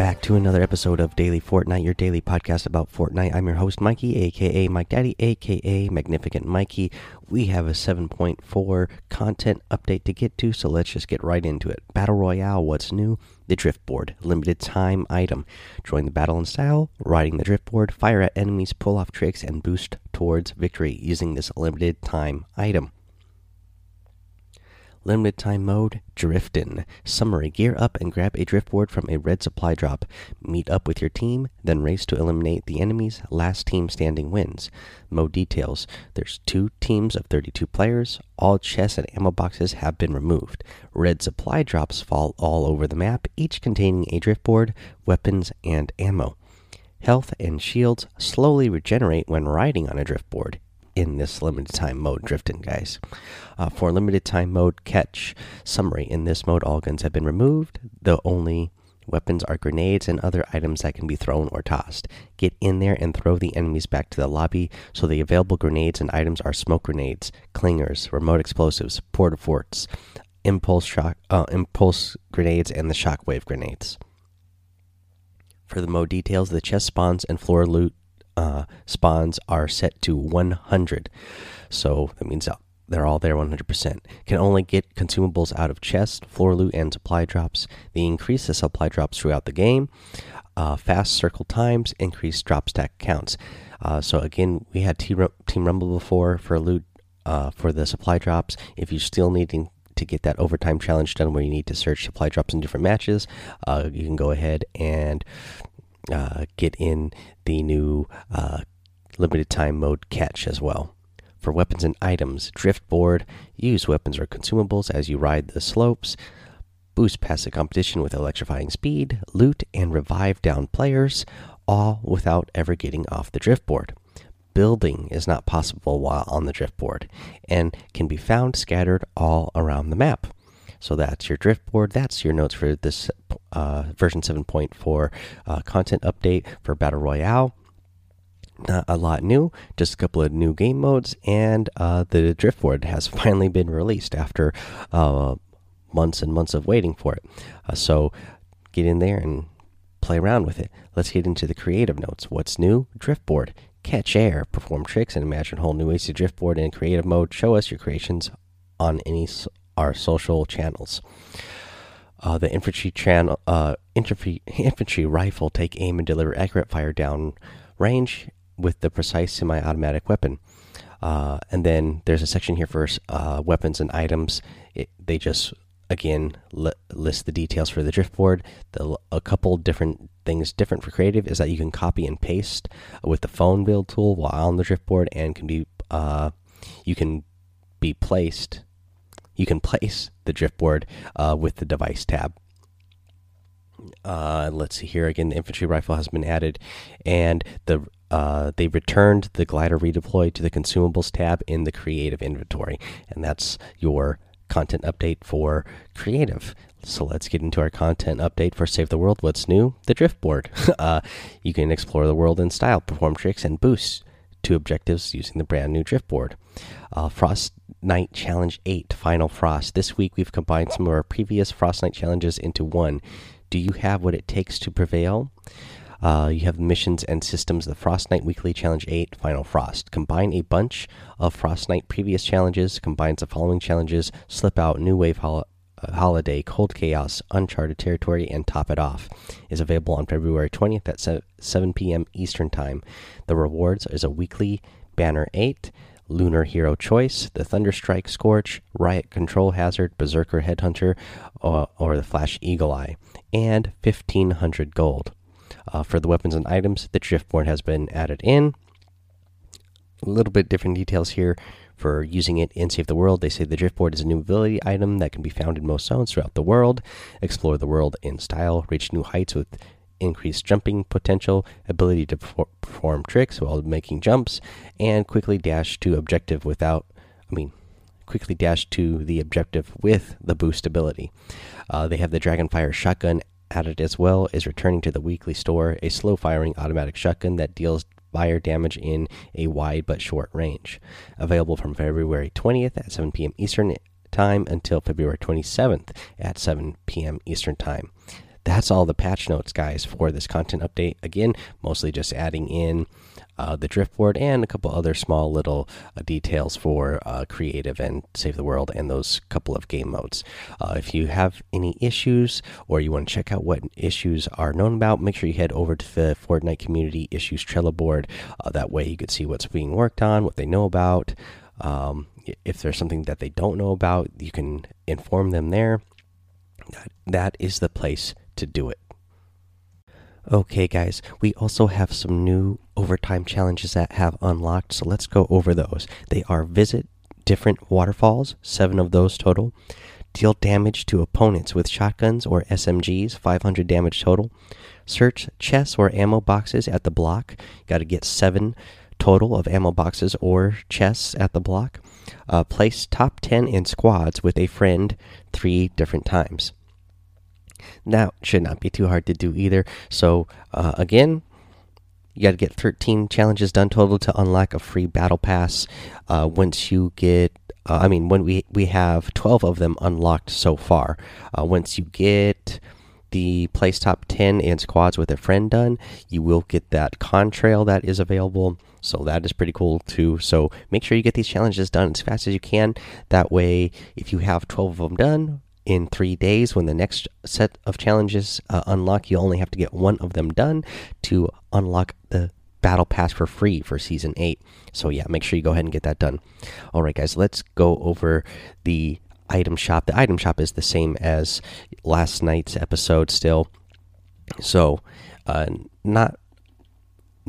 back to another episode of Daily Fortnite, your daily podcast about Fortnite. I'm your host, Mikey, aka Mike Daddy, aka Magnificent Mikey. We have a 7.4 content update to get to, so let's just get right into it. Battle Royale, what's new? The Driftboard, limited time item. Join the battle in style, riding the Driftboard, fire at enemies, pull off tricks, and boost towards victory using this limited time item. Limited time mode, Driftin'. Summary Gear up and grab a driftboard from a red supply drop. Meet up with your team, then race to eliminate the enemies. Last team standing wins. Mode details There's two teams of 32 players. All chests and ammo boxes have been removed. Red supply drops fall all over the map, each containing a driftboard, weapons, and ammo. Health and shields slowly regenerate when riding on a driftboard in this limited time mode drifting guys. Uh, for limited time mode catch summary in this mode all guns have been removed. The only weapons are grenades and other items that can be thrown or tossed. Get in there and throw the enemies back to the lobby. So the available grenades and items are smoke grenades clingers remote explosives porta forts impulse shock uh, impulse grenades and the shockwave grenades. For the mode details the chest spawns and floor loot uh, spawns are set to 100. So that means they're all there 100%. Can only get consumables out of chests, floor loot, and supply drops. They increase the supply drops throughout the game. Uh, fast circle times, increase drop stack counts. Uh, so again, we had Team Team Rumble before for loot uh, for the supply drops. If you're still needing to get that overtime challenge done, where you need to search supply drops in different matches, uh, you can go ahead and uh, get in the new uh, limited time mode catch as well. For weapons and items, driftboard, use weapons or consumables as you ride the slopes, boost past the competition with electrifying speed, loot, and revive down players, all without ever getting off the driftboard. Building is not possible while on the driftboard and can be found scattered all around the map. So that's your driftboard. That's your notes for this uh, version 7.4 uh, content update for Battle Royale. Not a lot new, just a couple of new game modes, and uh, the driftboard has finally been released after uh, months and months of waiting for it. Uh, so get in there and play around with it. Let's get into the creative notes. What's new? Driftboard. Catch air, perform tricks, and imagine whole new ways to driftboard in creative mode. Show us your creations on any our social channels. Uh, the infantry channel, uh, infantry, infantry rifle take aim and deliver accurate fire down range with the precise semi-automatic weapon. Uh, and then there's a section here for uh, weapons and items. It, they just again li list the details for the driftboard. The, a couple different things different for creative is that you can copy and paste with the phone build tool while on the driftboard, and can be uh, you can be placed you can place the driftboard uh, with the device tab. Uh, let's see here again. The infantry rifle has been added, and the uh, they returned the glider redeployed to the consumables tab in the creative inventory, and that's your content update for creative. So let's get into our content update for Save the World. What's new? The driftboard. uh, you can explore the world in style, perform tricks, and boost two objectives using the brand new driftboard. Uh, Frost Night Challenge 8 Final Frost. This week we've combined some of our previous Frostnite challenges into one. Do you have what it takes to prevail? Uh, you have missions and systems. The Frostnite Weekly Challenge 8 Final Frost. Combine a bunch of Frostnite previous challenges, combines the following challenges Slip Out, New Wave Holiday, Cold Chaos, Uncharted Territory, and Top It Off. Is available on February 20th at 7 p.m. Eastern Time. The rewards is a weekly Banner 8. Lunar Hero Choice, the Thunderstrike Scorch, Riot Control Hazard, Berserker Headhunter, or, the Flash Eagle Eye, and 1500 gold. Uh, for the weapons and items, the Driftboard has been added in. A little bit different details here for using it in Save the World. They say the Driftboard is a new ability item that can be found in most zones throughout the world. Explore the world in style, reach new heights with increased jumping potential, ability to perform tricks while making jumps, and quickly dash to objective without, I mean, quickly dash to the objective with the boost ability. Uh, they have the Dragonfire shotgun added as well, is returning to the weekly store, a slow firing automatic shotgun that deals fire damage in a wide but short range. Available from February 20th at 7 p.m. Eastern Time until February 27th at 7 p.m. Eastern Time. that's all the patch notes, guys, for this content update. Again, mostly just adding in uh, the driftboard and a couple other small little uh, details for uh, creative and save the world and those couple of game modes. Uh, if you have any issues or you want to check out what issues are known about, make sure you head over to the Fortnite Community Issues Trello board. Uh, that way, you can see what's being worked on, what they know about. Um, if there's something that they don't know about, you can inform them there. that, that is the place to do it. Okay, guys, we also have some new overtime challenges that have unlocked, so let's go over those. They are visit different waterfalls, seven of those total. Deal damage to opponents with shotguns or SMGs, 500 damage total. Search chests or ammo boxes at the block. Got to get seven total of ammo boxes or chests at the block. Uh, place top 10 in squads with a friend three different times. That should not be too hard to do either. So, uh, again, you got to get 13 challenges done total to unlock a free battle pass. Uh, once you get, uh, I mean, when we we have 12 of them unlocked so far. Uh, once you get the place top 10 and squads with a friend done, you will get that contrail that is available. So that is pretty cool too. So make sure you get these challenges done as fast as you can. That way, if you have 12 of them done, in three days when the next set of challenges uh, unlock you only have to get one of them done to unlock the battle pass for free for season 8 so yeah make sure you go ahead and get that done. All right guys let's go over the item shop. The item shop is the same as last night's episode still. So uh, not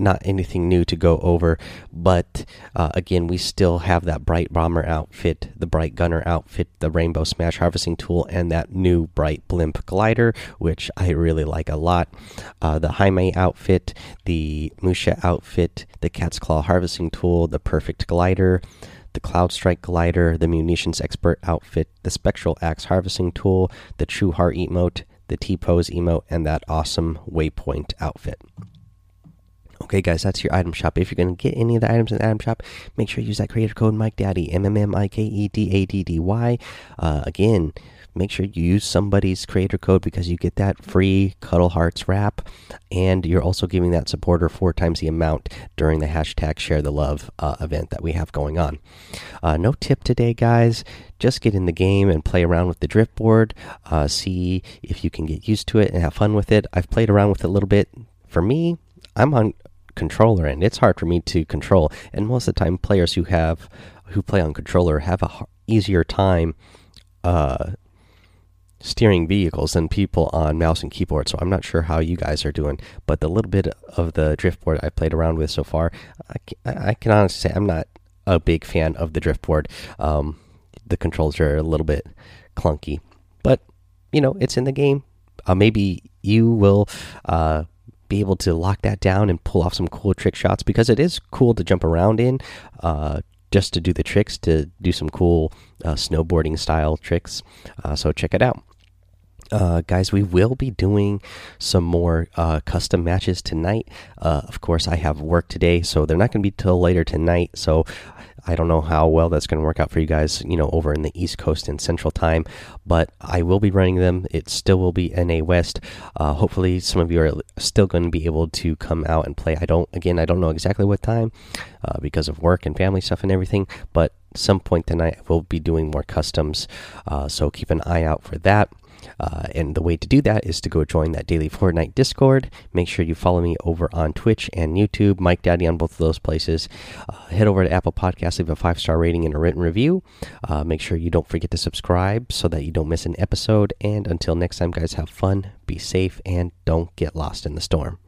not anything new to go over, but uh, again, we still have that bright bomber outfit, the bright gunner outfit, the rainbow smash harvesting tool, and that new bright blimp glider, which I really like a lot. Uh, the Hime outfit, the Musha outfit, the cat's claw harvesting tool, the perfect glider. The Cloud Strike glider, the munitions expert outfit, the spectral axe harvesting tool, the true heart emote, the T pose emote, and that awesome waypoint outfit. Okay, guys, that's your item shop. If you're going to get any of the items in the item shop, make sure you use that creator code Mike Daddy M M M I K E D A D D Y. Uh, again, make sure you use somebody's creator code because you get that free Cuddle Hearts wrap, and you're also giving that supporter four times the amount during the hashtag Share the Love uh, event that we have going on. Uh, no tip today, guys. Just get in the game and play around with the drift board. Uh, see if you can get used to it and have fun with it. I've played around with it a little bit. For me, I'm on controller and it's hard for me to control and most of the time players who have who play on controller have a easier time uh, steering vehicles than people on mouse and keyboard so i'm not sure how you guys are doing but the little bit of the driftboard i played around with so far i, I can honestly say i'm not a big fan of the driftboard. Um, the controls are a little bit clunky but you know it's in the game. Uh, maybe you will uh, be able to lock that down and pull off some cool trick shots because it is cool to jump around in uh, just to do the tricks, to do some cool uh, snowboarding style tricks. Uh, so check it out. Uh, guys, we will be doing some more uh, custom matches tonight. Uh, of course, I have work today, so they're not going to be till later tonight. So I don't know how well that's going to work out for you guys, you know, over in the East Coast and Central Time, but I will be running them. It still will be NA West. Uh, hopefully, some of you are still going to be able to come out and play. I don't, again, I don't know exactly what time uh, because of work and family stuff and everything, but some point tonight we'll be doing more customs. Uh, so keep an eye out for that. Uh, and the way to do that is to go join that daily Fortnite Discord. Make sure you follow me over on Twitch and YouTube, Mike Daddy on both of those places. Uh, head over to Apple Podcasts, leave a five star rating and a written review. Uh, make sure you don't forget to subscribe so that you don't miss an episode. And until next time, guys, have fun, be safe, and don't get lost in the storm.